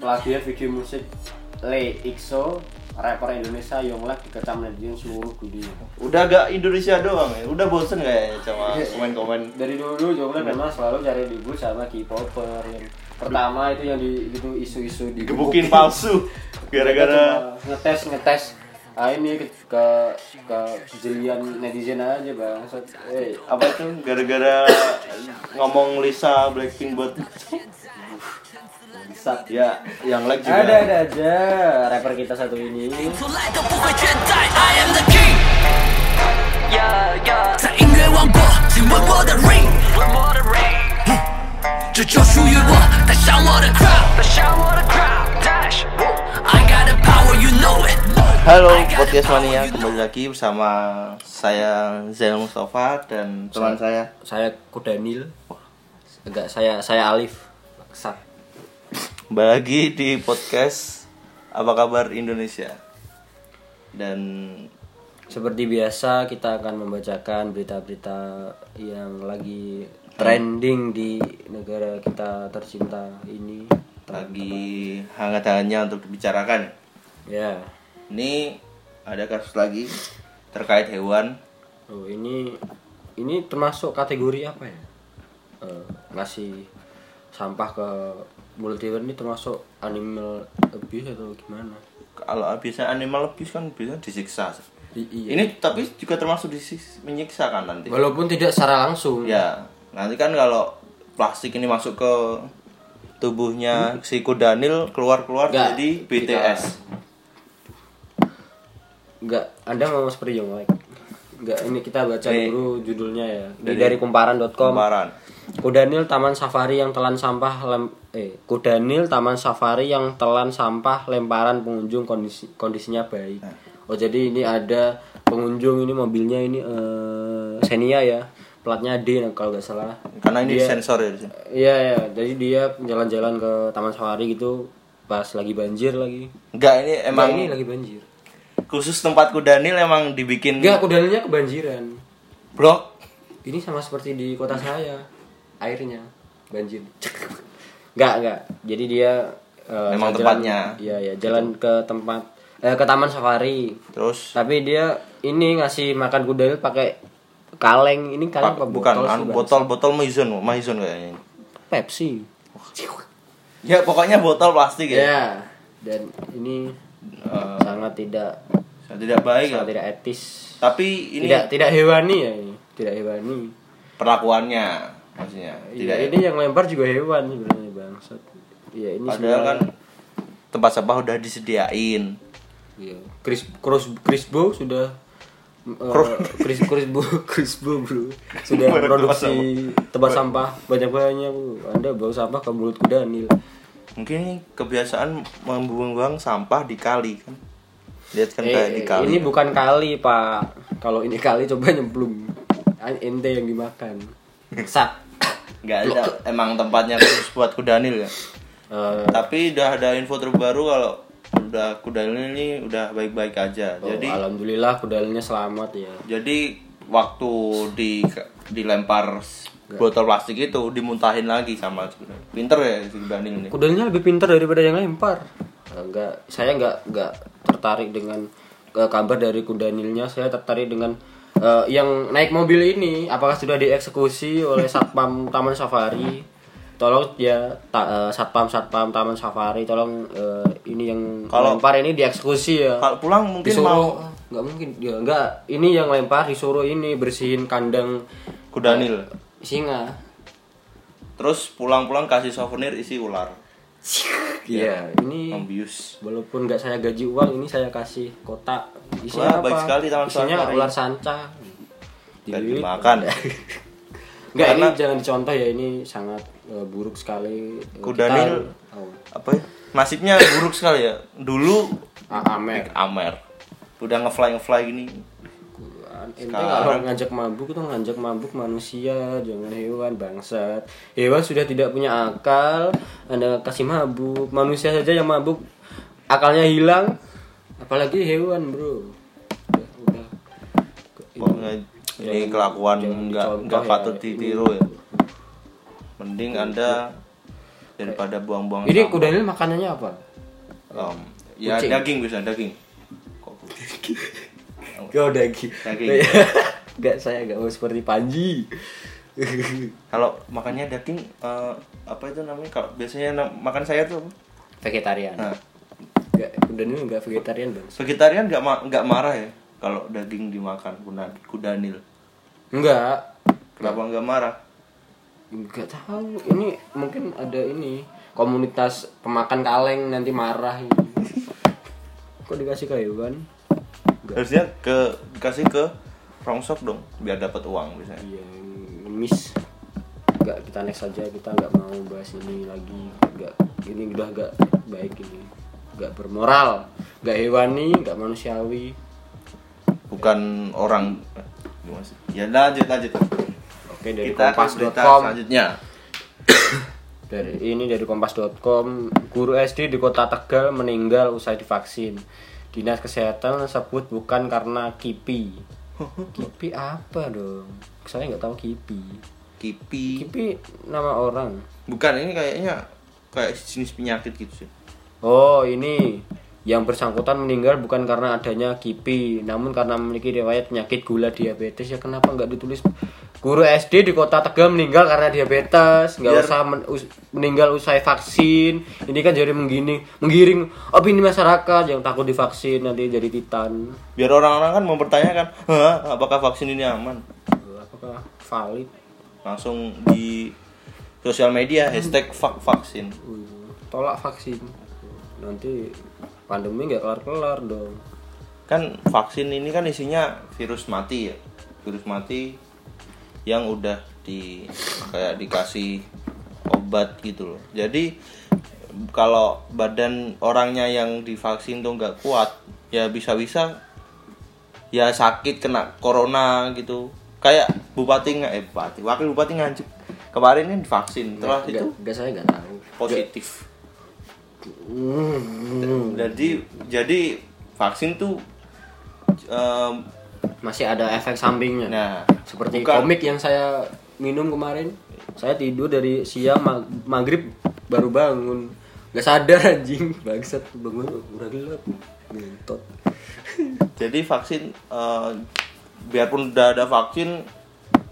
lagi ya video musik Le Ixo rapper Indonesia yang lagi dikecam netizen seluruh dunia. Udah gak Indonesia doang ya? Udah bosen kayaknya sama komen-komen. Dari dulu Jonglek memang selalu cari ribut sama K-popper. Yang pertama itu yang di itu isu-isu di Gebukin palsu Gara-gara ngetes ngetes ah ini ke ke, ke kejelian netizen aja bang eh Apa itu? Gara-gara ngomong Lisa Blackpink buat bisa Ya, yang like juga ada ada aja rapper kita satu ini 从来都不会倦怠，I am the king。在音乐王国，请问我的 ring，这就属于我，带上我的 crowd，I got the power, you know it。 Halo Podcast Mania, kembali lagi bersama saya Zainal Mustafa dan teman saya. saya Kudanil. Enggak saya saya Alif. Sat. Kembali lagi di podcast Apa Kabar Indonesia. Dan Seperti biasa kita akan membacakan berita-berita yang lagi trending di negara kita tercinta ini. lagi hangat-hangatnya untuk dibicarakan. Ya. Ini ada kasus lagi terkait hewan Oh, ini ini termasuk kategori apa ya? Eh, ngasih sampah ke mulut hewan ini termasuk animal abuse atau gimana? Kalau biasanya animal abuse kan biasanya disiksa I- iya. Ini tapi juga termasuk disis- menyiksa kan nanti Walaupun tidak secara langsung. Ya, nanti kan kalau plastik ini masuk ke tubuhnya si Kudanil keluar-keluar jadi BTS. Enggak, Anda mau seperti yang like. Enggak, ini kita baca Nih. dulu judulnya ya. Dari- dari kumparan.com. Kumparan. Kudanil Taman Safari yang telan sampah lem eh Kudanil Taman Safari yang telan sampah lemparan pengunjung kondisi kondisinya baik. Oh jadi ini ada pengunjung ini mobilnya ini eh Xenia ya. Platnya D nah, kalau nggak salah. Karena ini Dia- sensor ya. Iya ya, jadi dia jalan-jalan ke Taman Safari gitu pas lagi banjir lagi. Enggak, ini Emang emang ini lagi banjir. Khusus tempat Kudanil emang dibikin Enggak, Kudanilnya kebanjiran. blok. Ini sama seperti di kota saya, airnya banjir. Enggak, enggak. Jadi dia eh, Memang jalan- tempatnya. Iya, ya, jalan ke tempat eh, ke taman safari. Terus Tapi dia ini ngasih makan kuda pakai kaleng. Ini kaleng apa bukan botol sih, Bang? botol botol Maison, Maison kayaknya. Pepsi. Ya pokoknya botol plastik ya. Ya. Dan ini Eh, sangat tidak tidak baik ya. sangat tidak etis. Tapi ini tidak tidak hewani ya ini. Tidak hewani. perlakuannya maksudnya. Tidak Iya, ini yang lempar juga hewan sebenarnya bangsat. Iya, ini Padahal sebenarnya- kan tempat sampah udah disediain. Iya. Chris Cross Crisbo sudah uh, Chris Crisbo Crisbo bro sudah produksi tempat sampah banyak banyak Anda bawa sampah ke mulut Kudanil. Mungkin ini kebiasaan membuang sampah di kali kan. Lihat kan Eh, kayak di kali. ini bukan kali pak. Kalau ini kali coba nyemplung. Ente yang dimakan. Sak. Nggak ada emang tempatnya khusus buat kudanil ya. Eh, Tapi udah ada info terbaru kalau udah kudanil ini udah baik-baik aja. oh, Jadi alhamdulillah Kudanilnya selamat ya. jadi waktu di dilempar botol plastik itu dimuntahin lagi sama pinter ya si kudanil ini. Kudanilnya lebih pintar daripada yang lempar. Eh, Enggak, saya enggak enggak tertarik dengan eh, kabar dari Kudanilnya. Saya tertarik dengan eh, yang naik mobil ini. Apakah sudah dieksekusi oleh satpam Taman Safari? Tolong ya ta- eh, satpam satpam Taman Safari. Tolong eh, ini yang Kalau- lempar ini dieksekusi ya. Kalau pulang mungkin disuruh mau nggak mungkin ya enggak ini yang lempar disuruh ini bersihin kandang kudanil. singa Terus pulang-pulang kasih souvenir isi ular. iya ini Ambius. walaupun nggak saya gaji uang ini saya kasih kotak Wah, isinya apa baik sekali Taman isinya Safari. ular sanca Gak dimakan. nggak ini jangan dicontoh ya ini sangat eh, buruk sekali Eh, Kudanil kita- oh, apa ya? Nasibnya buruk sekali ya. Dulu A- Amer Amer. Udah ngefly ngefly gini. Ente Sekarang- kalau ngajak mabuk itu ngajak mabuk manusia, jangan hewan bangsat. Hewan sudah tidak punya akal, Anda kasih mabuk. Manusia saja yang mabuk akalnya hilang, apalagi hewan, Bro. Udah, udah. Pokoknya ini kelakuan nggak nggak ya. patut Ini- ditiru ya. Mending anda daripada buang-buang Ini sampah. kudanil makanannya apa? Em, ya Kucing. daging bisa daging Kok kucing? Oh daging. Daging. Enggak saya enggak mau seperti Panji. kalau makannya daging eh, apa itu namanya kalau biasanya makan saya tuh apa? Vegetarian. nah Enggak, kudanil enggak vegetarian, Bang. vegetarian nggak ma- nggak marah ya kalau daging dimakan kuda- kudanil Enggak. kenapa nggak marah Enggak tahu. Ini mungkin ada ini komunitas pemakan kaleng nanti marah ini. Kok dikasih ke hewan? Harusnya ke dikasih ke rongsok dong biar dapat uang misalnya Iya, miss. Enggak, kita next saja. Kita enggak mau bahas ini lagi. Enggak, ini udah enggak baik ini. Enggak bermoral, enggak hewani, enggak manusiawi. bukan orang gimana sih? ya lanjut lanjut Oke, dari kita kompas.com. selanjutnya Dari ini dari kompas.com, guru SD di Kota Tegal meninggal usai divaksin. Dinas Kesehatan sebut bukan karena kipi. Kipi apa dong? Saya nggak tahu kipi. kipi Kipi nama orang. bukan ini kayaknya kayak jenis penyakit gitu sih Oh ini yang bersangkutan meninggal bukan karena adanya kipi, namun karena memiliki riwayat penyakit gula diabetes ya kenapa nggak ditulis guru SD di kota Tegal meninggal karena diabetes, nggak usah men- us- meninggal usai vaksin. Ini kan jadi menggiring, menggiring opini masyarakat yang takut divaksin nanti jadi titan. biar orang-orang kan mempertanyakan apakah vaksin ini aman Apakah valid? langsung di sosial media hashtag fuck vaksin Tolak vaksin. Nanti pandemi nggak kelar-kelar dong. kan vaksin ini kan isinya virus mati ya virus mati yang udah di kayak dikasih obat gitu loh jadi kalau badan orangnya yang divaksin tuh nggak kuat ya bisa-bisa ya sakit kena corona gitu kayak bupati nggak eh bupati wakil bupati nganjuk kemarin kan divaksin setelah Nggak- itu nggak saya nggak tahu. positif Hmm. jadi jadi vaksin tuh em, masih ada efek sampingnya. nah Seperti bukan- komik yang saya minum kemarin. Saya tidur dari siang ma- maghrib baru bangun. Gak sadar anjing, bangsat bangun udah gelap. Ngentot. Jadi vaksin eh, biarpun udah ada vaksin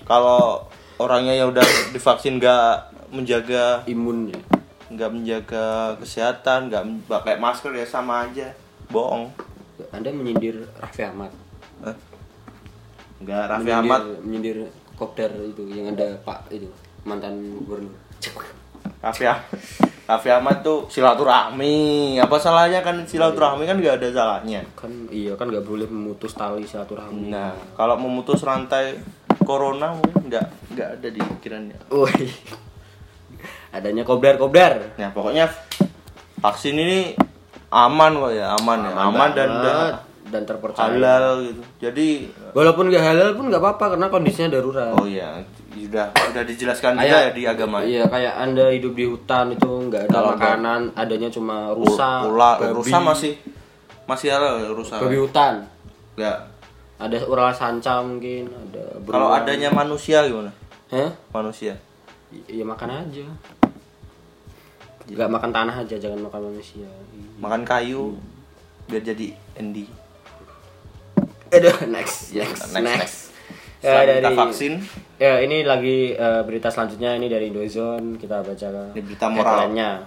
kalau orangnya yang udah divaksin nggak menjaga Imun nggak menjaga kesehatan nggak pakai masker ya sama aja bohong Anda menyindir Raffi Ahmad. Eh, nggak Raffi Menyindir- Ahmad menyindir Kopdar itu yang ada Pak itu mantan gubernur. Raffi Ah- Raffi Ahmad tuh silaturahmi apa salahnya kan silaturahmi kan nggak ada salahnya Kan iya kan nggak boleh memutus tali silaturahmi. nah kalau memutus rantai corona mungkin nggak nggak ada di pikirannya Woi. Adanya Kopdar-Kopdar. Nah pokoknya vaksin ini aman kok ya, aman, ya, aman dan banget. udah dan terpercaya. halal gitu. Jadi Walaupun nggak halal pun nggak apa-apa karena kondisinya darurat. oh iya, sudah sudah dijelaskan juga ya di agama. Iya, kayak Anda hidup di hutan itu nggak ada Kalau makanan, adanya cuma rusa, Ula, babi, rusa masih masih halal rusa. babi hutan. Enggak. Ada ular sanca mungkin, ada Kalau beruang. adanya manusia gimana? Hah? Manusia. Ya makan aja. Nggak makan tanah aja, jangan makan manusia. Makan kayu biar jadi Andy. Aduh, next, next, Next, next. next. Ya, dari vaksin, Ya, ini lagi eh, berita selanjutnya ini dari Indozone kita baca Ini berita moral. eh,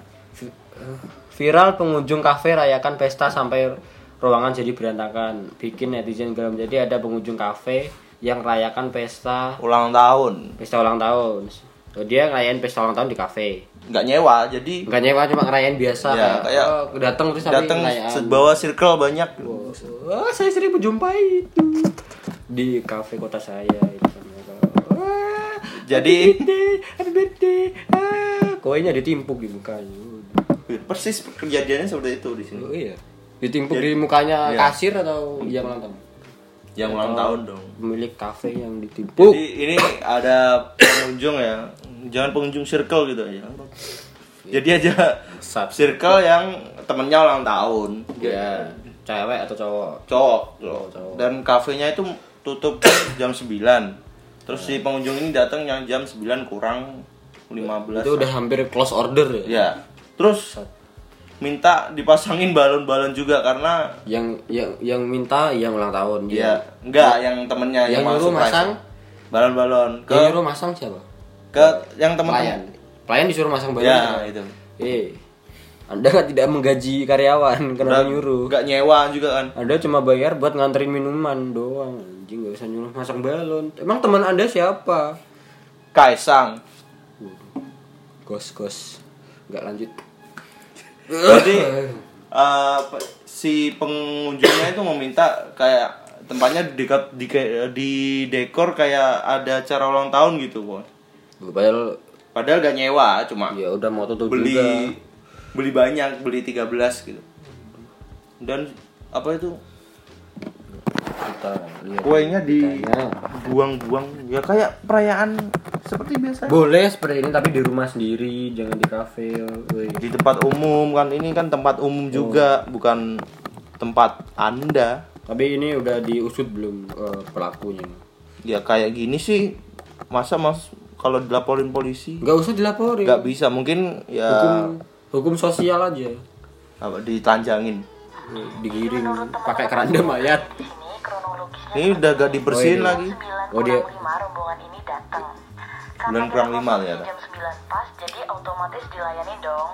Viral pengunjung kafe rayakan pesta sampai ruangan jadi berantakan. Bikin netizen geram. Jadi ada pengunjung kafe yang rayakan pesta ulang tahun. pesta ulang tahun. Dia ngerayain pesta ulang tahun di kafe. Nggak nyewa, jadi Enggak nyewa cuma ngerayain biasa Ya, kayak oh, datang terus datang bawa circle banyak. Wah, saya sering menjumpai itu di kafe kota saya itu kan. Wah, Jadi- happy birthday. Ah, koinnya ditimpuk di mukanya. Persis kejadiannya seperti itu di sini. Oh iya. Ditimpuk Jadi- di mukanya iya. kasir atau yang ulang tahun? Yang ulang tahun dong. Pemilik kafe yang ditimpuk. Jadi ini ada pengunjung ya, jangan pengunjung circle gitu aja. Jadi aja Sat. circle yang temennya ulang tahun, Ya, cewek atau cowok? cowok, Oh, cowok. dan kafenya itu tutup jam 9 Terus si pengunjung ini datang yang jam 9 kurang 15 Itu udah hampir close order ya. ya terus minta dipasangin balon-balon juga karena Yang yang yang minta yang ulang tahun ya enggak yang temennya Yang nyuruh surprise. masang? balon-balon ke Yang nyuruh masang siapa? ke yang Pelayan. teman-teman Pelayan disuruh masang balon. ya itu Eh, Anda kan tidak menggaji karyawan kenapa Dan nyuruh? nggak nyewa juga kan Anda cuma bayar buat nganterin minuman doang. Anjing gak usah nyuruh masang balon. Emang teman Anda siapa? Kaisang Gos gos. Nggak lanjut. jadi pe- si pengunjungnya itu meminta kayak tempatnya di, di, di dekor kayak ada acara ulang tahun gitu Bon. Padahal padahal gak nyewa cuma ya udah mau tutup beli juga. Beli banyak beli 13 gitu dan apa itu Kita lihat. kuenya dibuang-buang ya kayak perayaan seperti biasa Boleh seperti ini tapi di rumah sendiri, jangan di kafe. woi. di tempat umum kan ini kan tempat umum juga bukan tempat anda Tapi ini udah diusut belum eh, pelakunya? ya kayak gini sih masa mas kalau dilaporin polisi Nggak usah dilaporin. nggak bisa mungkin ya Hukum hukum sosial aja. apa ditanjangin Digiring pakai keranda mayat. Ini udah gak dibersihin Oh, iya. lagi 9 Oh, dia- kurang 5 rombongan ini datang. Sembilan kurang lima ya. Jam 9 pas, jadi otomatis dilayani dong.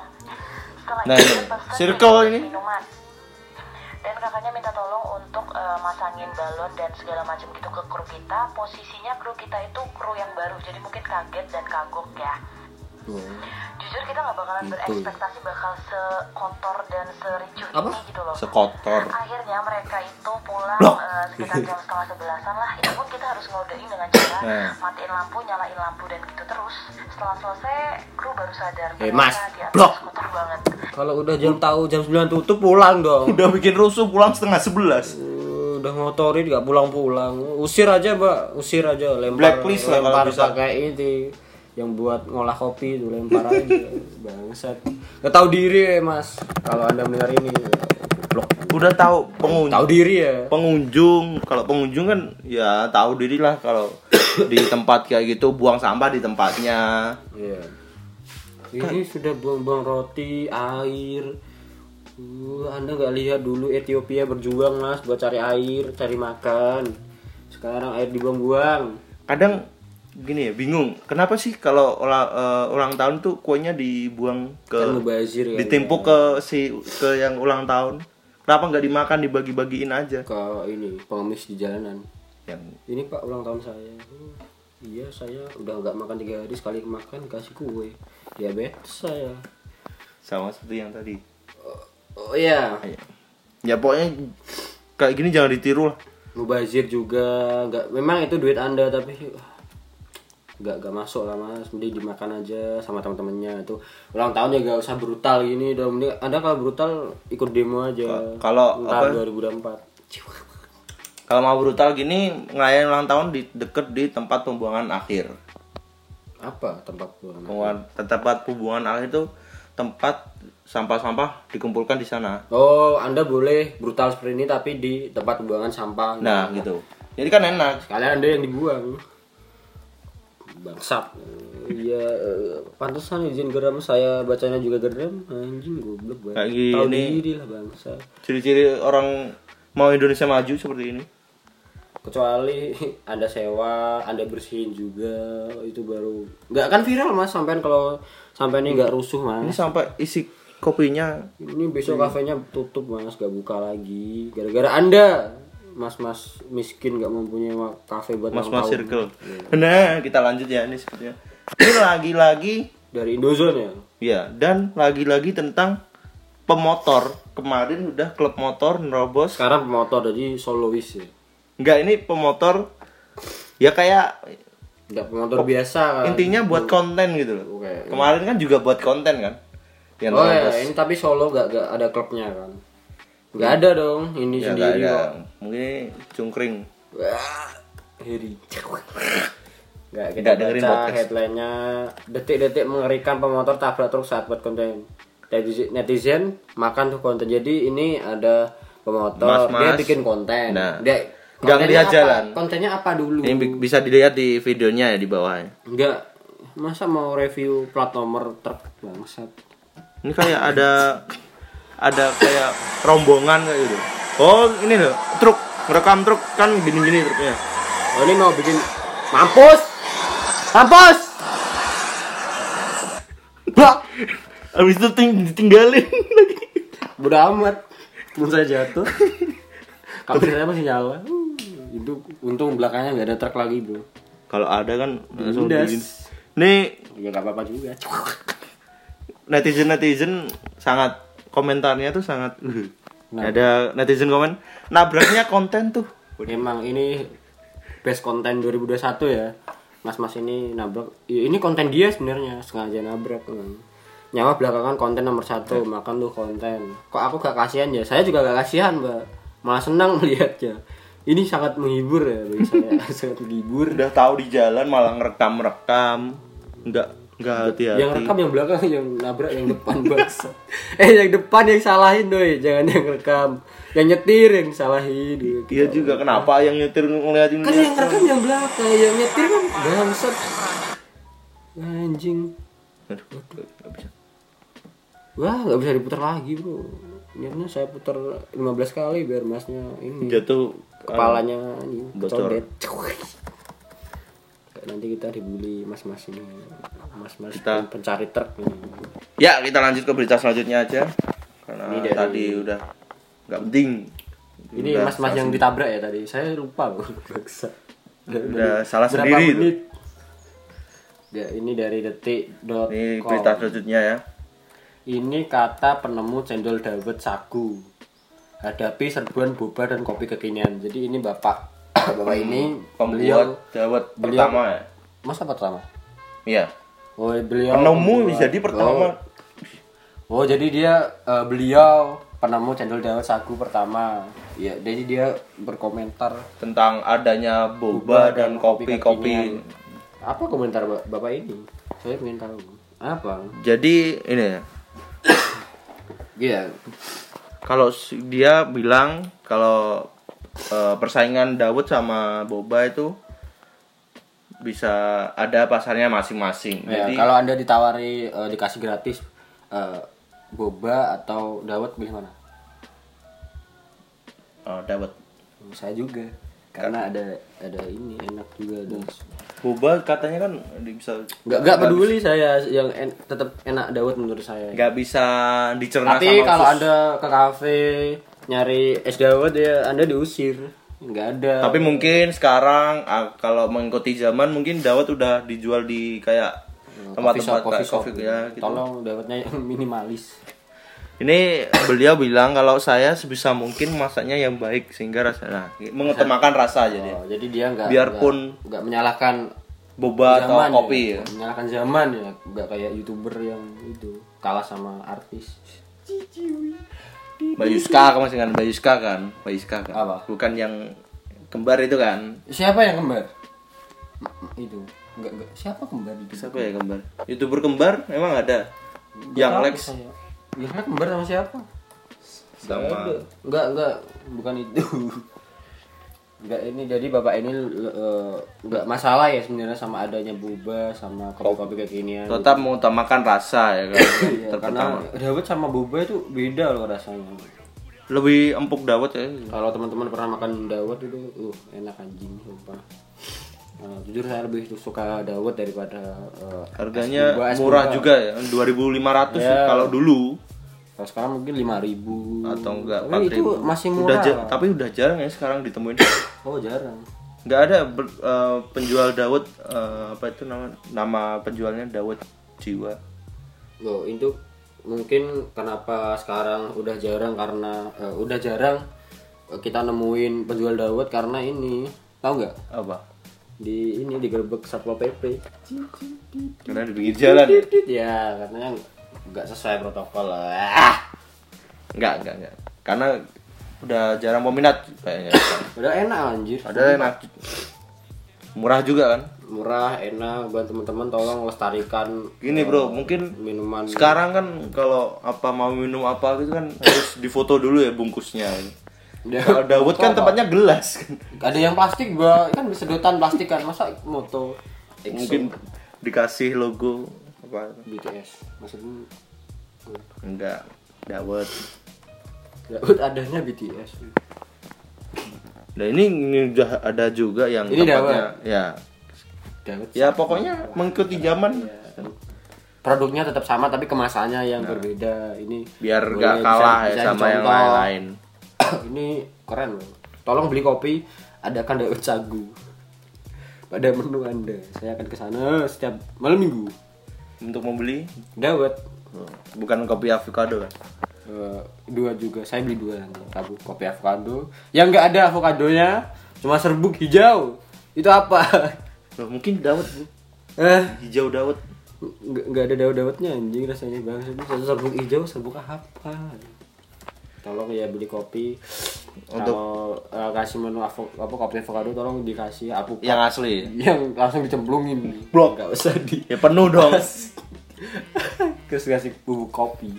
Setelah Nah, ini, circle ini. Minuman. Dan kakaknya minta tolong untuk eh, masangin balon dan segala macam gitu ke kru kita. Posisinya kru kita itu kru yang baru, jadi mungkin kaget dan kagok ya. Jujur kita nggak bakalan Itu. berekspektasi bakal sekotor dan sericuh Apa? ini gitu loh. sekotor Akhirnya mereka itu pulang Loh. eh, sekitar jam setengah sebelasan lah. Itu pun kita harus ngodein dengan cara Nah. matiin lampu, nyalain lampu dan gitu terus. Setelah selesai, kru baru sadar. Eh, Mas, blok. kotor banget. Kalau udah jam tahu jam 9 tutup pulang dong. udah bikin rusuh pulang setengah sebelas Uh, udah ngotorin nggak pulang-pulang. Usir aja, Mbak. Usir aja, lempar. Blacklist lah kalau lempar bisa. pakai ini yang buat ngolah kopi itu lempar aja. Bangsat. Nggak tahu diri ya, Mas. Kalau Anda mendengar ini, blok. udah tahu pengunjung Tahu diri ya. pengunjung kalau pengunjung kan ya tahu diri lah kalau di tempat kayak gitu buang sampah di tempatnya Iya. Ini sudah buang-buang roti, air. Uh, anda nggak lihat dulu Ethiopia berjuang mas buat cari air, cari makan. Sekarang air dibuang-buang. kadang gini ya bingung kenapa sih kalau ulang, eh, ulang tahun tuh kuenya dibuang ke Kan mubazir kan. ditimpuk ke si ke yang ulang tahun kenapa nggak dimakan dibagi-bagiin aja ke ini pengemis di jalanan. yang Ini pak ulang tahun saya. Oh, iya saya udah nggak makan tiga hari sekali makan kasih kue. Diabetes saya. sama seperti yang tadi Oh iya. ya pokoknya kayak gini jangan ditiru lah Mubazir juga nggak memang itu duit anda tapi nggak nggak masuk lah mas. Mending dimakan aja sama teman-temannya. Itu ulang tahun ya nggak usah brutal gini. Dong mending anda kalau brutal ikut demo aja. Kalau apa? 2024 kalau mau brutal gini ngelayain ulang tahun di deket di tempat pembuangan akhir. Apa tempat buang Pembuangan, tempat pembuangan akhir itu tempat sampah-sampah dikumpulkan di sana. Oh anda boleh brutal seperti ini tapi di tempat pembuangan sampah. Nah gitu. Jadi kan enak. Kalian anda yang dibuang bangsat iya eh, pantesan izin geram saya bacanya juga geram. Anjing goblok banget Kayak tahu gini. diri lah bangsa ciri-ciri orang mau Indonesia maju seperti ini. Kecuali anda sewa anda bersihin juga itu baru. Nggak kan viral mas sampean kalau sampai ini nggak rusuh ini mas sampai isi kopinya. Ini besok kafenya tutup mas gak buka lagi. Gara-gara anda mas-mas miskin nggak mempunyai kafe buat mas ulang mas tahun. circle nah kita lanjut ya ini sepertinya ini lagi-lagi dari Indozone ya ya dan lagi-lagi tentang pemotor kemarin udah klub motor nerobos sekarang pemotor jadi solois ya Enggak ini pemotor ya kayak nggak pemotor biasa kan intinya buat konten gitu loh. Oke. Kemarin kan juga buat konten kan. Yang oh nerobos. ya ini tapi solo nggak nggak ada klubnya kan nggak ada dong ini ya nggak sendiri ada. kok Mungkin cungkring. Wah, Heri. Nggak, kita Nggak dengerin baca headline-nya Detik-detik mengerikan pemotor tabrak truk saat buat konten Netizen- makan tuh konten Jadi ini ada pemotor Mas-mas. Dia bikin konten Nah. Dia Nggak ngeliat apa? jalan. Kontennya apa dulu? Ini bi- bisa dilihat di videonya ya di bawah. Enggak Masa mau review plat nomor truk bangsat. Ini kayak ada ada kayak rombongan kayak gitu. Oh, ini loh, truk, ngerekam truk kan gini-gini truknya. Oh ini mau bikin mampus. Mampus. Bak. Habis itu ting ditinggalin lagi. Bodoh amat. Temen saya jatuh. Kamera saya masih nyala. Uh, Itu untung belakangnya nggak ada truk lagi, Bro. Kalau ada kan langsung Udah. Nih Ya nggak apa-apa juga. netizen netizen sangat komentarnya tuh sangat uh. Nah. ada netizen komen nabraknya konten tuh Emang ini best konten 2021 ya. Mas-mas ini nabrak. Ya, ini konten dia sebenarnya sengaja nabrak. emang. Nyawa belakangan konten nomor satu, makan tuh konten. Kok aku gak kasihan ya? Saya juga gak kasihan, Mbak. Malah senang melihatnya. Ini sangat menghibur ya bagi saya. sangat menghibur. udah tahu di jalan malah ngerekam rekam nggak nggak hati-hati Yang rekam yang belakang yang nabrak yang depan bangsa. eh yang depan yang salahin doi, jangan yang rekam. Yang nyetir yang salahin. gitu. iya juga kenapa yang nyetir ngeliatin Kan yang rekam yang belakang, yang nyetir kan bangsat. Anjing. Aduh, nggak bisa. Wah, nggak bisa diputar lagi, Bro. Niatnya saya putar 15 kali biar masnya ini jatuh kepalanya ini bocor. Nanti kita dibully mas-mas ini. Mas-mas Kita- pencari truk ini. ya kita lanjut ke berita selanjutnya aja karena Ini dari- tadi udah nggak penting Ini mas-mas yang ditabrak ya tadi. Saya lupa loh. Udah salah sendiri menit? Ya, ini dari detik.com. ini berita selanjutnya ya Ini kata penemu cendol dawet sagu. Hadapi serbuan boba dan kopi kekinian. Jadi ini bapak bapak ini beliau pembuat dawet pertama ya masa pertama. iya Oh beliau penemu pembuat- jadi pertama Oh, oh, jadi dia eh, beliau penemu cendol dawet sagu pertama. Ya, jadi dia berkomentar tentang adanya boba dan kopi kopi kekinian. Apa komentar Ba- bapak ini? Saya ingin tahu. Apa? jadi ini ya Iya. kalau si- dia bilang kalau eh, persaingan Dawud sama Boba itu bisa ada pasarnya masing-masing. Ya, Jadi kalau anda ditawari eh, dikasih gratis eh, boba atau dawet pilih mana? oh, Dawud. Saya juga karena ada ada ini enak juga ada. Boba katanya kan bisa Nggak nggak peduli saya yang en, tetap enak dawet menurut saya. nggak bisa dicerna Tapi sama kalau anda ke kafe nyari es dawet ya anda diusir. Nggak ada. Tapi mungkin sekarang ah, kalau mengikuti zaman mungkin Dawud udah dijual di kayak tempat-tempat coffee kayak shop. coffee ya gitu. Tolong dawetnya yang minimalis. Ini beliau bilang kalau saya sebisa mungkin masaknya yang baik sehingga rasa nah, mengutamakan rasa aja dia. Oh, jadi dia nggak Biarpun- nggak- nggak menyalahkan Boba atau zaman kopi ya. ya. menyalahkan zaman ya nggak kayak youtuber yang itu kalah sama artis Mbak Yuska kan masih kan Mbak Yuska kan? Mbak Yuska kan? Apa? bukan yang kembar itu kan? Siapa yang kembar? Itu. Nggak nggak. Siapa kembar itu? Siapa ya kembar? Youtuber kembar? Memang ada? Yang Lex? saya. yang Lex kembar sama siapa? Sama. Nggak nggak. Bukan itu nggak ini jadi bapak ini eh, nggak masalah ya sebenarnya sama adanya boba sama kopi-kopi kekinian tetap mengutamakan rasa ya kan Iya, karena dawet sama boba itu beda loh rasanya lebih empuk Dawud ya Kalau teman-teman pernah makan dawet itu, uh enak anjing sumpah. Nah, jujur saya lebih suka dawet daripada uh, harganya es boba, es murah boba. juga ya 2500 Ya. kalau dulu Kalau sekarang mungkin 5000 atau enggak Tapi itu 4000 masih udah murah. ja- tapi udah jarang ya sekarang ditemuin Oh, jarang. nggak ada ber- eh, penjual Dawud eh, apa itu nama nama penjualnya Dawud jiwa Loh, itu mungkin kenapa sekarang udah jarang karena eh, udah jarang kita nemuin penjual dawet karena ini. Tahu nggak? apa Di ini digerebek Satpol PP. karena di pinggir jalan Ya, katanya nggak sesuai protokol lah. Enggak, enggak, enggak. Karena udah jarang peminat kayaknya. Udah enak anjir. Ada enak. Murah juga kan? Murah, enak buat teman-teman tolong lestarikan Gini bro, mungkin minuman. sekarang kan kalau apa mau minum apa gitu kan harus difoto dulu ya bungkusnya. Ya, Kalau Dawud kan apa? tempatnya gelas kan. ada yang plastik gua kan sedotan plastik kan masa moto Mungkin dikasih logo apa BTS maksudnya enggak. Dawet. Dawet adanya BTS nah ini, ini udah ada juga yang Ini tempatnya. dawet. ya. Dawet ya pokoknya mengikuti zaman. Ya. produknya tetap sama tapi kemasannya yang berbeda. Ini biar boleh nggak bisa- kalah ya bisa sama yang lain-lain. Ini keren loh. Tolong beli kopi adakan dawet sagu. Pada menu anda. Saya akan ke sana setiap malam minggu untuk membeli? Dawet. Bukan kopi avocado kan? Eh, dua juga. Saya beli dua nanti tabu kopi avocado. Yang nggak ada avokadonya cuma serbuk hijau. Itu apa? Loh, mungkin dawet Bu. eh? Hijau dawet. Nggak ada daun dawetnya anjing rasanya banget satu serbuk hijau serbuk apa? Tolong ya beli kopi. Untuk- kalau eh, kasih menu avo, apa kopi avocado tolong dikasih apu yang asli. Yang langsung dicemplungin. Blok. nggak usah di ya penuh dong terus kasih bubuk kopi.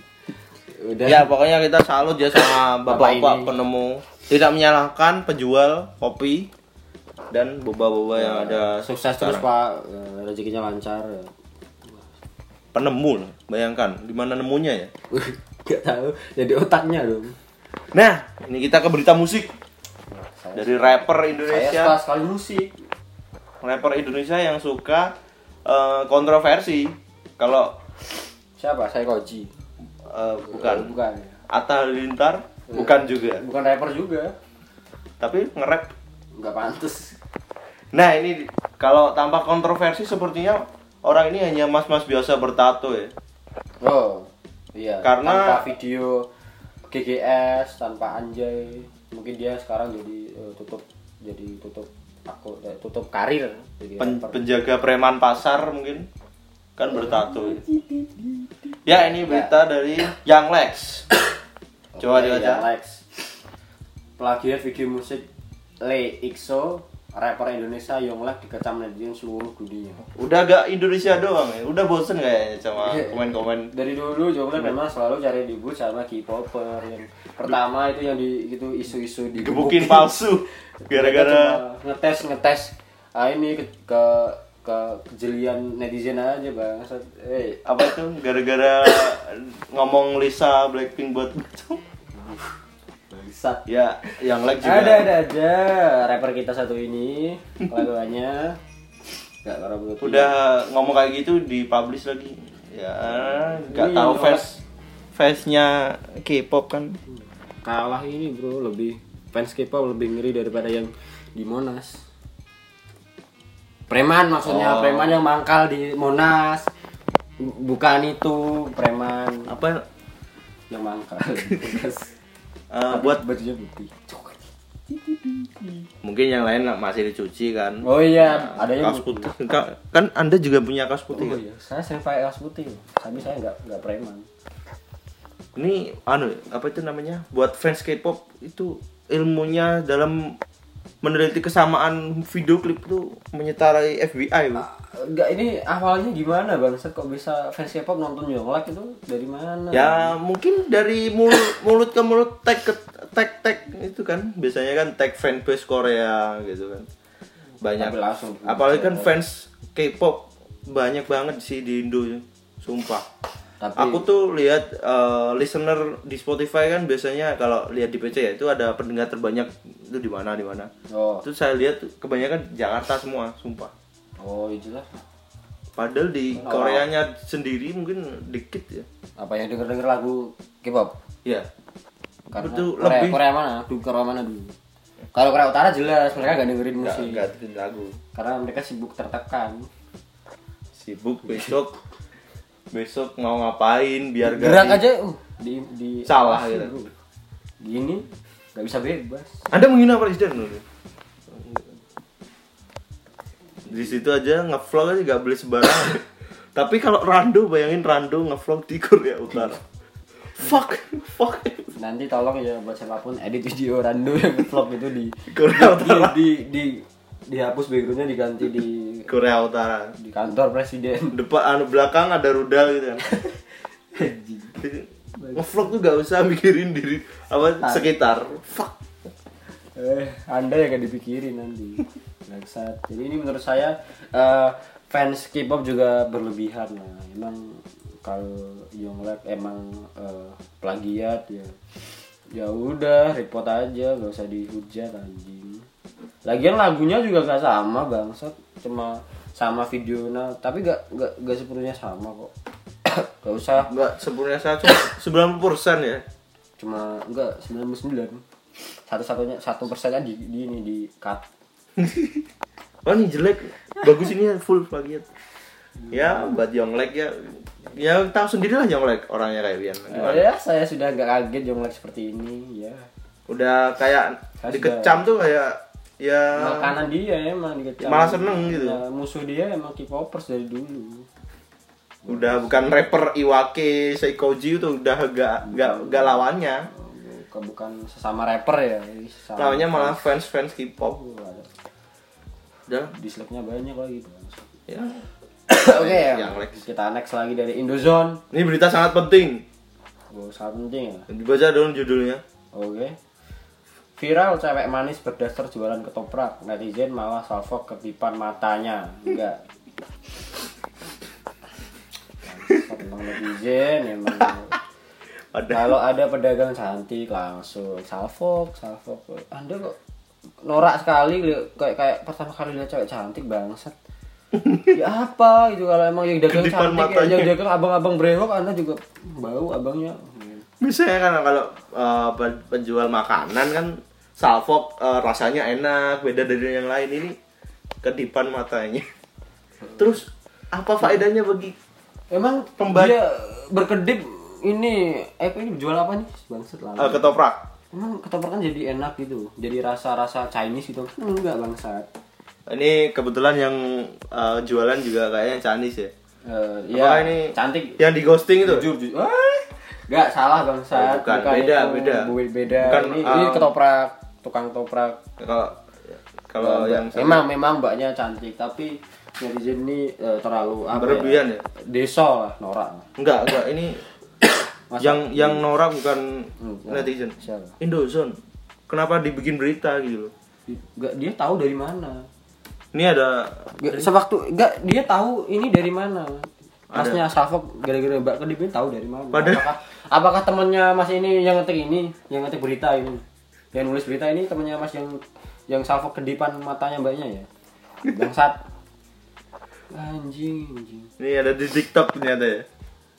Udah. Ya pokoknya kita salut ya sama Bapak bapak-bapak penemu. Tidak menyalahkan penjual kopi dan boba-boba yang ada sukses terus sekarang. pak. Eh, rezekinya lancar penemu loh bayangkan. Di mana nemunya ya? Nggak tahu. Jadi otaknya dong. Nah ini kita ke berita musik. Dari rapper saya Indonesia suka sekali musik. Rapper Indonesia yang suka eh, kontroversi kalau siapa? Saya koji. Eh, bukan. Bukan. Atta Halilintar? Bukan juga. Bukan rapper juga. Tapi nge-rap. Nggak pantas nah ini kalau tanpa kontroversi sepertinya orang ini hanya mas-mas biasa bertato ya. Oh iya. Karena- tanpa video GGS tanpa anjay. Mungkin dia sekarang jadi eh, tutup jadi tutup aku eh, tutup karir. Jadi Pen- penjaga preman pasar mungkin kan bertato ya. ya ini berita dari Young Lex. Coba Oke, dibaca. Ya, Lex. plagiat video musik Le Ixo rapper Indonesia Yonglek dikecam netizen seluruh dunia. Udah gak Indonesia doang ya? Udah bosen kayaknya sama Iya. komen-komen. Dari dulu Yonglek memang selalu cari ribut sama K-popper. Yang pertama itu yang di itu isu-isu di gebukin palsu gara-gara ngetes ngetes. Ah ini ke ke, ke kejelian netizen aja bang. Eh apa itu? Gara-gara ngomong Lisa Blackpink buat bangsat ya yang like juga. Ada ada aja. Rapper kita satu ini laguannya nggak menurut udah ngomong kayak gitu dipublish lagi. Ya nggak tahu fans fansnya K-pop kan. Kalah ini bro. Lebih fans K-pop lebih ngeri daripada yang di Monas preman maksudnya Oh. preman yang mangkal di Monas. Bukan itu preman. Apa? Yang mangkal eh, buat bajunya putih. Mungkin yang lain masih dicuci kan? Oh iya ada yang kaos putih. Ka- kan anda juga punya kaos oh putih kan? iya saya sering pakai kaos putih. Tapi saya nggak nggak preman. Ini anu apa itu namanya? Buat fans K-pop itu ilmunya dalam meneliti kesamaan video klip itu menyetarai FBI Bu. Enggak ini awalnya gimana bang? Kok bisa fans K-pop nonton Yonglek itu dari mana? Ya mungkin dari mulut, mulut ke mulut tag ke tag tag itu kan biasanya kan tag fanbase Korea gitu kan banyak Tapi langsung. apalagi kan fans K-pop banyak banget sih di Indo ya. sumpah Tapi aku tuh lihat eh, listener di Spotify kan biasanya kalau lihat di PC ya itu ada pendengar terbanyak itu di mana di mana oh itu saya lihat kebanyakan Jakarta semua sumpah oh itu lah. padahal di Oh. Koreanya sendiri mungkin dikit ya Apa yang denger denger lagu K-pop? ya Karena Betul, Korea, lebih- Korea mana? Dulu Korea mana dulu? Kalau Korea Utara jelas mereka gak dengerin musik nggak dengerin lagu karena mereka sibuk tertekan. sibuk besok besok mau ngapain biar gak Gerak di- aja uh, di di Salah gitu. Gini nggak bisa bebas. anda menghina presiden loh di situ aja ngevlog aja gak boleh sembarangan tapi kalau Rando bayangin Rando ngevlog di Korea Utara fuck fuck Nanti tolong ya buat siapa pun edit video rando yang vlog itu di Korea di, Utara. di, di, dihapus backgroundnya diganti di Korea Utara di kantor presiden. depan anu belakang ada rudal gitu kan ngevlog tuh gak usah mikirin diri apa sekitar fuck Eh, anda yang gak dipikirin nanti. Bangsat. Jadi ini menurut saya eh, fans K-pop juga berlebihan lah. Emang kalau Yonglek emang eh, plagiat ya. Ya udah, report aja, gak usah dihujat anjing. Lagian lagunya juga gak sama bangsat, cuma sama videonya, tapi gak gak gak sepenuhnya sama kok. gak usah, Enggak sebenarnya saya cuma 90% ya. cuma enggak 99 satu-satunya satu persennya di, di ini di cut Oh ini jelek, bagus ini full plagiat. Ya buat Yonglek ya, ya tahu sendiri lah Yonglek orangnya kayak Bian. Gimana? ya saya sudah nggak kaget Yonglek seperti ini ya Udah kayak Saya dikecam tuh kayak ya makanan dia emang dikecam Malah seneng gitu. Ya, musuh dia emang K-popers dari dulu udah bukan rapper Iwake Seikoji itu udah gak gak, gak lawannya. bukan, bukan sesama rapper ya sesama Lawannya malah fans-fans K-pop. Udah dislike-nya banyak lagi ya. oke ya Yonglek. kita next lagi dari Indozone Ini berita sangat penting. oh, sangat penting ya Dibaca dong judulnya. Oke. Viral cewek manis berdaster jualan ketoprak. Netizen malah salvo ketipan matanya. Enggak. Emang netizen emang. Kalau ada pedagang cantik langsung salvo, salvo. Anda kok norak sekali li- kayak kayak pertama kali lihat cewek cantik bangsat. ya apa itu kalau emang yang dagang Kedipan cantik ya, matanya. yang dagang abang-abang brewok Anda juga bau abangnya. Biasanya kan kalau uh, pen- penjual makanan kan salfok uh, rasanya enak, beda dari yang lain ini kedipan matanya. Terus apa faedahnya bagi Emang Pemba- dia berkedip ini eh ini jual apa nih bangsat lah. uh, ketoprak? Emang ketoprak kan jadi enak gitu, jadi rasa-rasa Chinese gitu. Enggak bangsat. Ini kebetulan yang uh, jualan juga kayaknya Chinese ya. Eh, Apakah ya, ini cantik. Yang di ghosting itu? Jujur, jujur. Ah, Enggak salah bangsat. Oh, bukan. Beda, itu. beda. Beda. Bukan, ini, ini uh, ketoprak, tukang ketoprak. Kalau kalau yang memang memang mbaknya cantik tapi netizen ini eh, terlalu apa Berlebihan ya? Deso lah, norak. enggak enggak ini Masa- yang yang norak bukan Enggak. netizen. Siapa? Indozone. Kenapa dibikin berita gitu loh? Enggak dia tahu dari mana. Ini ada Gak, sewaktu enggak dia tahu ini dari mana. Masnya Salfok gara-gara Mbak Kedip ini tahu dari mana. Padahal- Apakah apakah temannya Mas ini yang ngetik ini, yang ngetik berita ini? Yang nulis berita ini temannya Mas yang yang Salfok kedipan matanya Mbaknya ya? Bangsat. Anjing, anjing. ini ada di TikTok ternyata ya.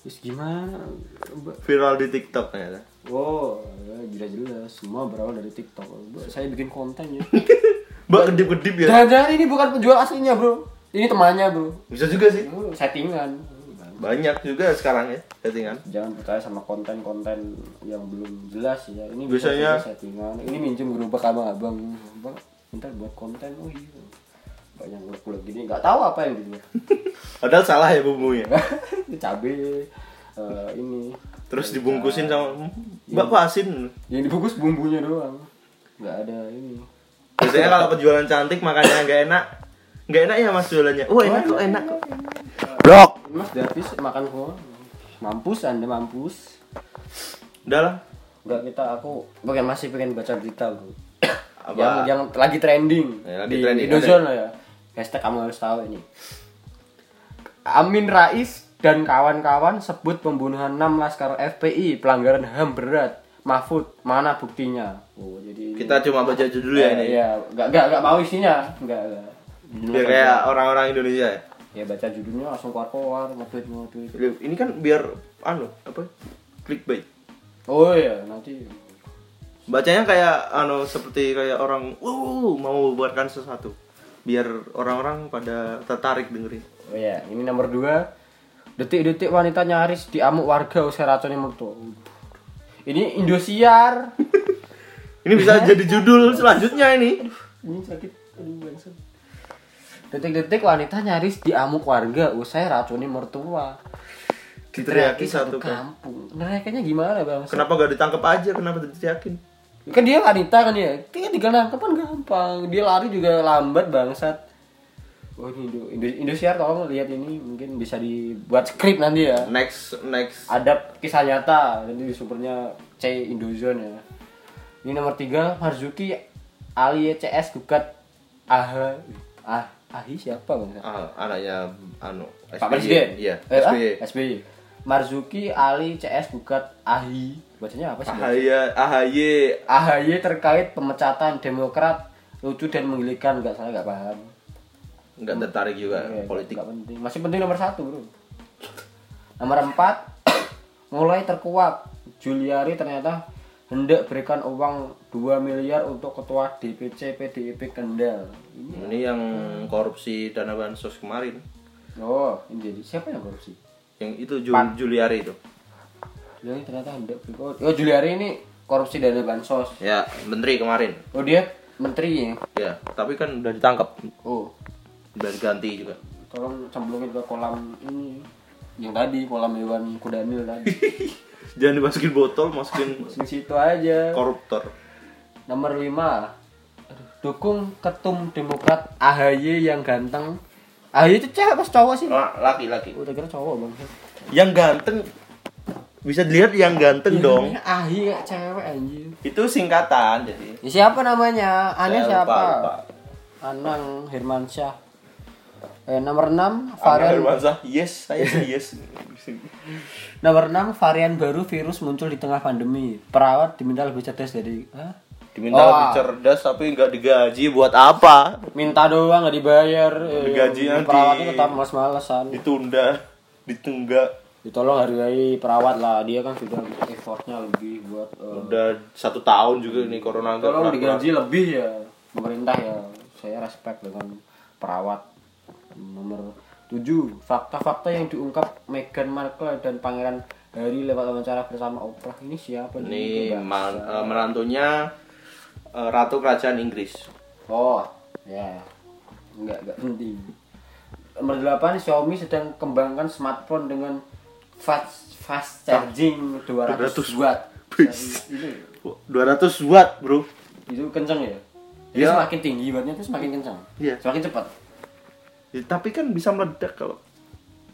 Terus gimana? Mbak? Viral di TikTok ternyata. Oh, ya, jelas-jelas semua berawal dari TikTok. Mbak, Saya bikin konten ya. Mbak kedip-kedip ya. Jangan-jangan ini bukan penjual aslinya, Bro. Ini temannya, Bro. Bisa juga sih. Oh, settingan. Banyak juga sekarang ya settingan. jangan percaya sama konten-konten yang belum jelas ya ini Biasanya- settingan ini minjem gerobak abang-abang bang minta buat konten oh iya banyak ulet-ulet gini nggak tahu apa yang gitu Padahal salah ya bumbunya. cabe eh, ini Terus dibungkusin sama Mbak kok asin. yang dibungkus bumbunya doang nggak ada ini Biasanya kalau penjualan cantik makannya nggak enak. Nggak enak ya mas jualannya. Oh enak kok enak kok. Blok. mas habis makan semua mampus anda mampus. Udah lah. Enggak kita aku pengen masih pengen baca berita bro Apa? yang yang lagi trending. Ya, lagi di trending, Indozone lah ya. Hashtag kamu harus tahu ini. Amin Rais dan kawan-kawan sebut pembunuhan 6 laskar FPI pelanggaran HAM berat. Mahfud mana buktinya? Oh jadi Kita cuma baca judul ya ini. iya. Enggak enggak enggak mau isinya. Enggak enggak Biar kayak orang-orang Indonesia ya. Ya baca judulnya langsung keluar-keluar nge-tweet nge-tweet Ini kan biar anu apa? Clickbait. oh iya nanti Bacanya kayak anu seperti kayak orang uh mau membuatkan sesuatu. Biar orang-orang pada tertarik dengerin. Oh iya, ini nomor dua. Detik-detik wanita nyaris diamuk warga usai racunnya mertua. Ini Indosiar. Ini bisa jadi judul selanjutnya ini. Ini sakit. Aduh, bangsat. Detik-detik wanita nyaris diamuk warga usai racuni mertua. Diteriaki satu kampung. Neriakannya gimana bang? Kenapa gak ditangkap aja? Kenapa diteriakin? Kan dia wanita kan ya. Dia tinggal nangkep kan gampang. Dia lari juga lambat bangsat. Oh ini Indo, Indo, Indosiar tolong lihat ini mungkin bisa dibuat skrip nanti ya. Next next ada kisah nyata jadi di supernya C Indozone ya ini nomor tiga Marzuki Ali CS gugat ah ah Ahi siapa bang? Ah, anaknya anu Pak. Presiden. Iya, Eh, ah? SBY. SBY. Marzuki Ali CS Gugat Ahi. Bacanya apa sih? AHY AHY AHY terkait pemecatan Demokrat lucu dan menggelikan nggak salah nggak paham. nggak tertarik juga Iya, politik. nggak penting. Masih penting nomor satu bro. Nomor empat mulai terkuak Juliari ternyata hendak berikan uang 2 miliar untuk ketua DPC PDIP Kendal. Ini Ini yang korupsi dana bansos kemarin. oh ini jadi siapa yang korupsi? Yang itu Jul Pan. Juliari itu. Juliari ternyata hendak berikan. Oh Juliari ini korupsi dana bansos. Ya, menteri kemarin. Oh dia menteri ya. Ya, tapi kan udah ditangkap. Oh Udah diganti juga. tolong cemplungin ke kolam ini yang tadi kolam hewan kudanil tadi. Jangan dimasukin botol, masukin situ aja. koruptor. Nomor 5 Aduh, Dukung ketum Demokrat AHY yang ganteng AHY itu cewek apa cowok sih? Ah, laki-laki. Udah kira cowok bang Yang ganteng bisa dilihat yang ganteng Iya, dong. AHY kayak cewek anjir Itu singkatan jadi. ya, Siapa namanya? Aneh Saya siapa? lupa, lupa. Anang Hermansyah eh, Nomor 6 Angga varian Hermansyah, yes, saya sih yes. Nomor 6 varian baru virus muncul di tengah pandemi Perawat diminta lebih cerdas dari Hah? Diminta Oh, lebih cerdas tapi nggak digaji buat apa? Minta doang nggak dibayar eh, Gaji nanti. Perawatnya tetap males-malesan Ditunda, ditunggak. ditolong hargai perawat lah dia kan sudah effortnya lebih buat eh, Udah satu tahun juga nih corona tolong digaji lebih ya pemerintah ya saya respect dengan perawat nomor 7 fakta-fakta yang diungkap Meghan Markle dan Pangeran Harry lewat wawancara bersama Oprah ini siapa Ini Bangsa. man- eh, menantunya eh, Ratu Kerajaan Inggris. oh ya enggak enggak penting nomor 8 Xiaomi sedang kembangkan smartphone dengan fast fast charging 200 200 watt itu 200 watt, Bro. itu kenceng ya jadi Ya. semakin tinggi wattnya itu semakin kenceng Iya. semakin cepat Ya, tapi kan bisa meledak kalau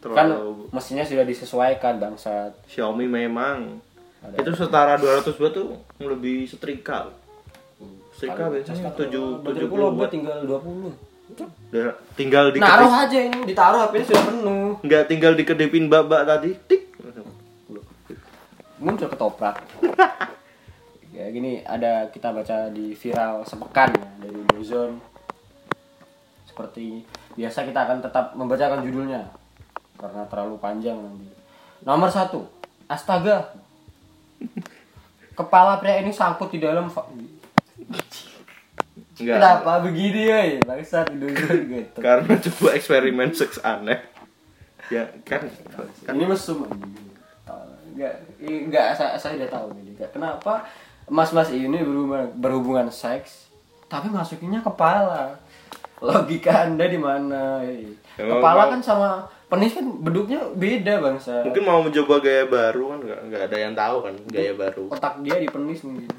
kan terlalu mesinnya sudah disesuaikan bangsat Xiaomi memang Ada. itu setara 200 watt tuh lebih setrika. Setrika biasanya 7 70 70 watt watt. tinggal 20 Udah, tinggal di naruh aja ini ditaruh HP sudah penuh. Nggak tinggal dikedipin babak tadi tik. Muncul ketoprak. Ya gini ada kita baca di viral sepekan ya, dari Dozon seperti biasa kita akan tetap membacakan judulnya karena terlalu panjang nanti. Nomor satu astaga. Kepala pria ini sangkut di dalam Enggak. kenapa begini ya bangsat Dozon gitu. Karena coba eksperimen seks aneh. Ya kan ini mesum enggak enggak saya, saya udah tahu ini. Kenapa mas-mas ini berhubungan berhubungan seks tapi masukinnya kepala? Logika anda di mana kepala mau- kan sama penis kan bentuknya beda bangsa mungkin mau mencoba gaya baru kan nggak nggak ada yang tahu kan gaya baru. otak dia di penis mungkin.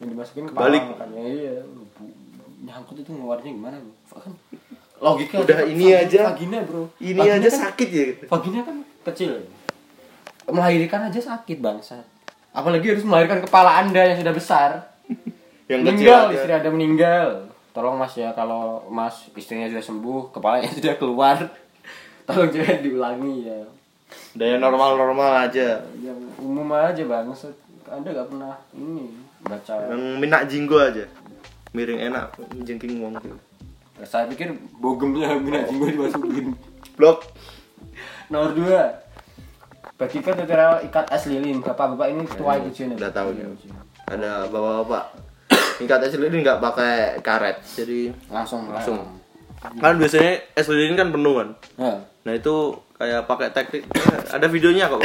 Yang dimasukin kepala Balik. makanya iya nyangkut itu ngeluarnya gimana bro kan logika Udah, kan ini vagina- aja. vagina bro Ini Vagina aja kan- sakit ya. Vagina kan kecil. Melahirkan aja sakit bangsa. Apalagi harus melahirkan kepala anda yang sudah besar. Yang meninggal, istri anda meninggal. Tolong mas ya kalau mas istrinya sudah sembuh, kepalanya sudah keluar. Tolong jangan diulangi ya. Udah yang normal-normal aja. Yang umum aja bangsa. Anda gak pernah ini baca. Yang minak jinggo aja. Miring enak, jengking wong. Saya pikir bogemnya minat jinggo dimasukin. Blok. Nomor dua Bagikan tutorial ikat es lilin Bapak-bapak ini tua itu Jen. Udah tahu ya. Ada bapak-bapak. Tingkat es lilin nggak pakai karet, jadi Langsung langsung. Kan biasanya es lilin kan penuh kan. Ya. Nah itu kayak pakai teknik. Ada videonya kok.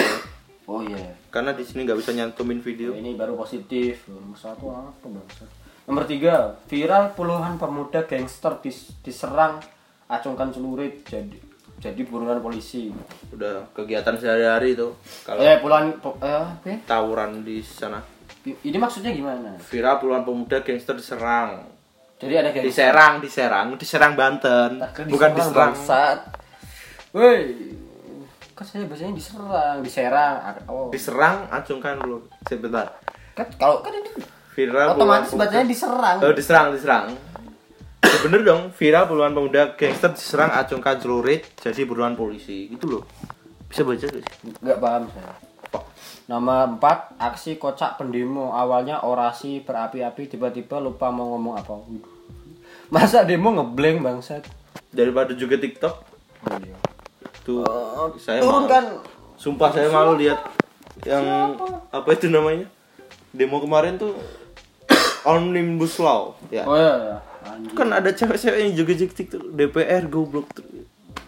Oh iya Karena di sini nggak bisa nyantumin video. Ini baru positif Nomor satu apa bangsa Nomor tiga Viral puluhan pemuda gangster dis- diserang Acungkan celurit Jadi jadi buruan polisi Udah kegiatan sehari-hari itu. Kalau Eh puluhan pu- eh, ya? tawuran di sana. Ini maksudnya gimana? Viral puluhan pemuda gangster diserang. Jadi ada gangster Diserang, diserang, diserang Banten. Kira Bukan diserang. bangsat. Woi Kan saya biasanya diserang Diserang Oh Diserang, acungkan dulu. Sebentar. Kan kalau kan ini Viral otomatis puluhan bacanya diserang. Oh, diserang, diserang. bener dong viral puluhan pemuda gangster diserang acungkan celurit jadi buruan polisi. Gitu loh. Bisa baca gak sih? Nggak paham saya. Nomor 4, aksi kocak pendemo. Awalnya orasi berapi-api tiba-tiba lupa mau ngomong apa. Masa demo ngeblank bangsat? daripada juga TikTok? Oh iya. tuh saya Turun malu. kan? Sumpah saya malu lihat yang apa itu namanya? Demo kemarin tuh omnibus law ya. Oh iya, iya. Kan ada cewek-cewek yang joget-joget TikTok DPR goblok tuh.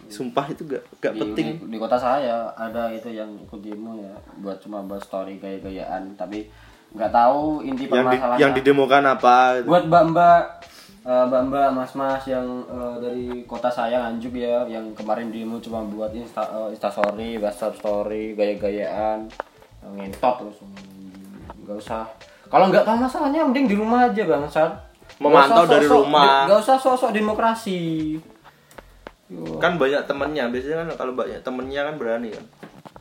Sumpah itu gak gak Di, penting. di, di kota saya ada itu yang ikut demo ya. Buat cuma buat story gaya-gayaan. Tapi nggak tahu inti yang di, permasalahannya. yang didemokan apa? Buat mbak-mbak eh, mbak-mbak mas-mas yang eh, dari kota saya Nganjuk ya. Yang kemarin demo cuma buat insta eh, instastory, WhatsApp story, gaya-gayaan. Ngentot terus nggak usah kalau nggak tahu masalahnya mending di rumah aja bang Sat Memantau dari rumah. nggak usah sosok demokrasi. Yo. kan banyak temennya. Biasanya kan kalau banyak temennya kan berani kan.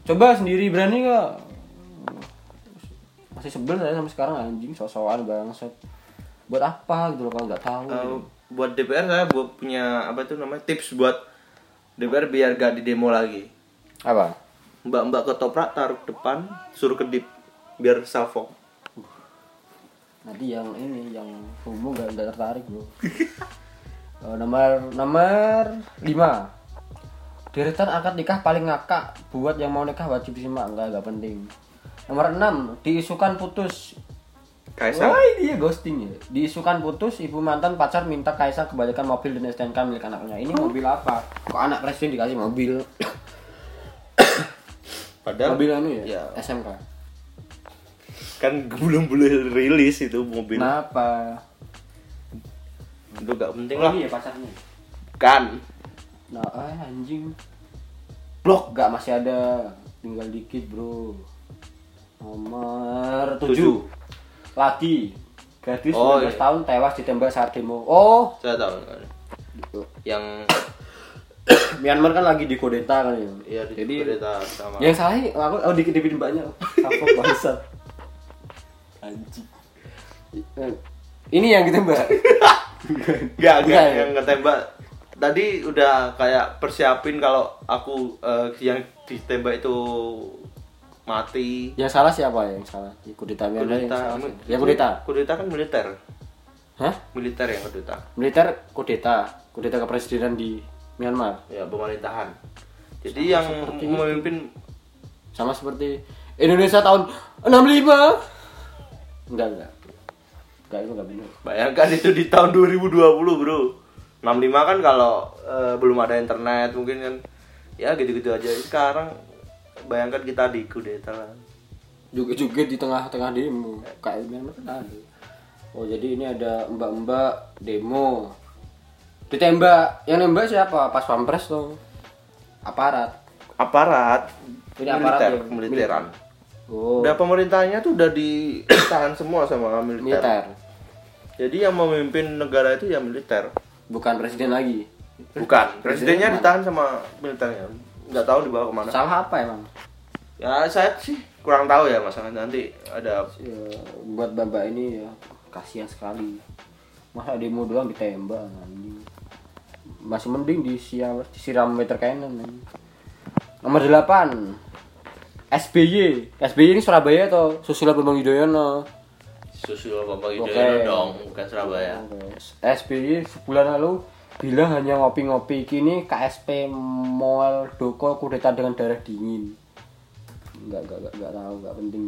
Coba sendiri berani nggak? Masih sebel saya sampai sekarang anjing sosokan bangsat. Buat apa gitu loh kalau nggak tahu Eh, buat DPR saya buat punya apa itu namanya tips buat DPR biar gak di demo lagi. Apa? Mbak-mbak ketoprak taruh depan suruh kedip biar salvo nanti yang ini yang homo nggak nggak tertarik bro. Eh, nomor nomor lima. Deretan akad nikah paling ngakak buat yang mau nikah wajib disimak enggak enggak penting. Nomor enam diisukan putus. Kaisang Wah dia ghosting ya? Diisukan putus ibu mantan pacar minta Kaisang kembalikan mobil dan STNK milik anaknya. Ini mobil apa? Kok anak presiden dikasih mobil? Padahal mobil anu ya, ya. SMK kan belum boleh rilis itu mobil kenapa itu gak penting lah iya pacarnya kan Nah, eh, anjing. Blok gak masih ada. Tinggal dikit, Bro. Nomor 7. Tujuh. Lagi. Gadis Oh, 19 iya. tahun tewas ditembak saat demo. Oh, saya tahu yang Myanmar kan lagi di kudeta kan ya. ya di Jadi berita sama yang salah aku oh dikit dikit banyak. Kapok bangsa. Anjing. Ini yang ditembak. Gak, Enggak, gak, ya? yang ketembak Tadi udah kayak persiapin kalau aku eh, yang ditembak itu mati yang salah siapa ya? Yang salah di kudeta Myanmar yang Kudeta salah. Yang kudeta. Kudeta kan militer Hah? Militer yang kudeta Militer kudeta. Kudeta kepresidenan di Myanmar. Ya pemerintahan Jadi yang seperti memimpin sama seperti Indonesia tahun 65 enggak enggak. Enggak itu enggak benar Bayangkan itu di tahun 2020 bro. 65 kan kalau eh, belum ada internet mungkin kan Ya gitu-gitu aja. Sekarang bayangkan kita di kudeta lah juga juga di tengah-tengah demo. Kayak Myanmar kan ada. Oh jadi ini ada mbak-mbak demo. Ditembak. Yang nembak siapa? Pas pampres tuh. Aparat. Aparat Ini aparat militer, yang- militeran oh Udah pemerintahnya tuh udah ditahan semua sama militer. militer Jadi yang memimpin negara itu ya militer. bukan presiden lagi Bukan. Presidennya Presiden ditahan sama militernya. Nggak tahu dibawa ke mana. salah apa emang Ya saya sih kurang tahu ya masalah nanti ada ya, buat bapak ini ya kasihan sekali masa demo doang ditembak anjing masih mending disiram disiram meter anjing. nomor 8 SBY SBY ini Surabaya atau Susilo Bambang Yudhoyono Susilo Bambang. Yudhoyono dong, bukan Surabaya. SBY sebulan lalu bilang hanya ngopi-ngopi kini KSP Moel Doko kudeta dengan darah dingin nggak nggak nggak nggak tahu nggak penting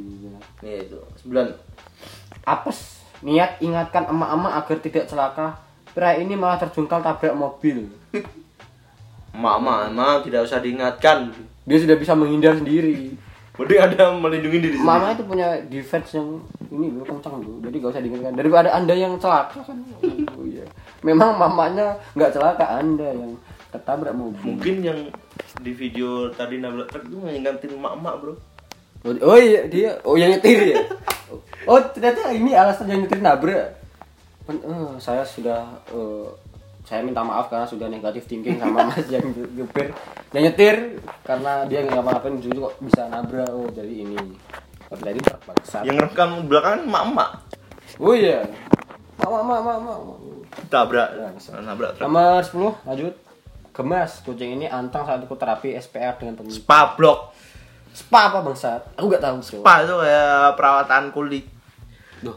Nih itu. Sebulan. Apes, niat ingatkan emak-emak agar tidak celaka. Pria ini malah terjungkal tabrak mobil. Mama, mama tidak usah diingatkan. Dia sudah bisa menghindar sendiri. Mending ada melindungi diri sendiri. Mama itu punya defense yang ini loh kencang loh. Jadi gak usah diingatkan. Daripada anda yang celaka kan. Oh, iya. Memang mamanya nggak celaka, anda yang ketabrak mobil. Mungkin yang di video tadi nabrak truk itu ngingetin emak-emak bro. Oh, oh iya dia, oh yang nyetir ya. Oh ternyata ini alasan yang nyetir nabrak. Eh, saya sudah eh, saya minta maaf karena sudah negatif thinking sama mas yang nyupir yang nyetir karena dia nggak ngapa-ngapain dulu kok bisa nabrak oh jadi ini jadi truk bangsat Yang rekam belakangan emak-emak. oh iya Mau mau mau mau. tabrak Bangsat. nabrak truk. Nomor 10 lanjut. Gemas, kucing ini antang saat ikut terapi SPR dengan pemilik. spa blok Spa apa bangsat? Aku gak tahu spa itu kayak perawatan kulit Duh.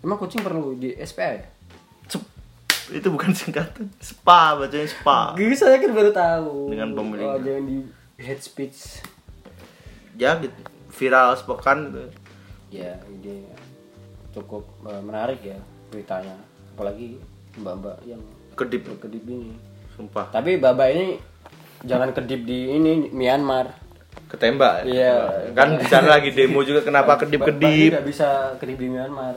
Emang kucing perlu di SPR ya? Itu bukan singkatan spa bacanya spa Gini saya kan baru tahu. Dengan pemiliknya. Oh, jangan di head speech. ya gitu viral sepekan gitu. Ya, ini cukup eh, menarik ya beritanya. Apalagi mbak-mbak yang kedip kedip ini. sumpah Tapi mbak ini jangan kedip di ini Myanmar. ketembak Iya. kan di sana lagi demo juga kenapa kedip kedip nggak bisa kedip di Myanmar.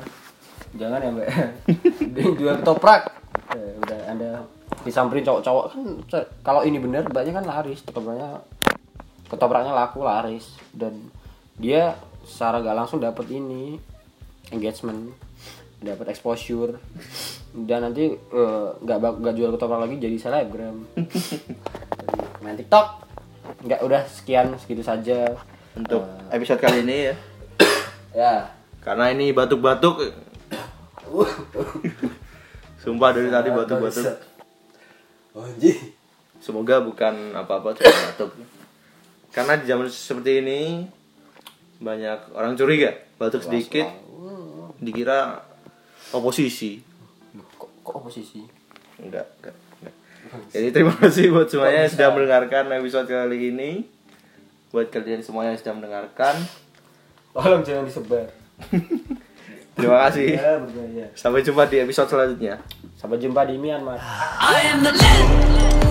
Jangan ya mbak. Dia jual ketoprak. Eh, udah anda disamperin cowok-cowok kan kalau ini bener mbaknya kan laris ketopraknya ketopraknya laku laris dan dia secara gak langsung dapat ini engagement dapat exposure dan nanti eh, nggak bak- nggak jual ketoprak lagi jadi selebgram Jadi, main TikTok nggak udah sekian segitu saja untuk episode kali ini ya ya karena ini batuk-batuk sumpah dari tadi batuk-batuk. Anjing. semoga bukan apa-apa cuma batuk. Karena di zaman seperti ini banyak orang curiga batuk sedikit dikira oposisi. Kok, kok oposisi? Enggak, enggak, enggak. jadi terima kasih buat semuanya yang sudah mendengarkan episode kali ini. Buat kalian semuanya yang sudah mendengarkan. Tolong jangan disebar terima kasih. Ya berbahaya sampai jumpa di episode selanjutnya. Sampai jumpa di Myanmar. I am the legend.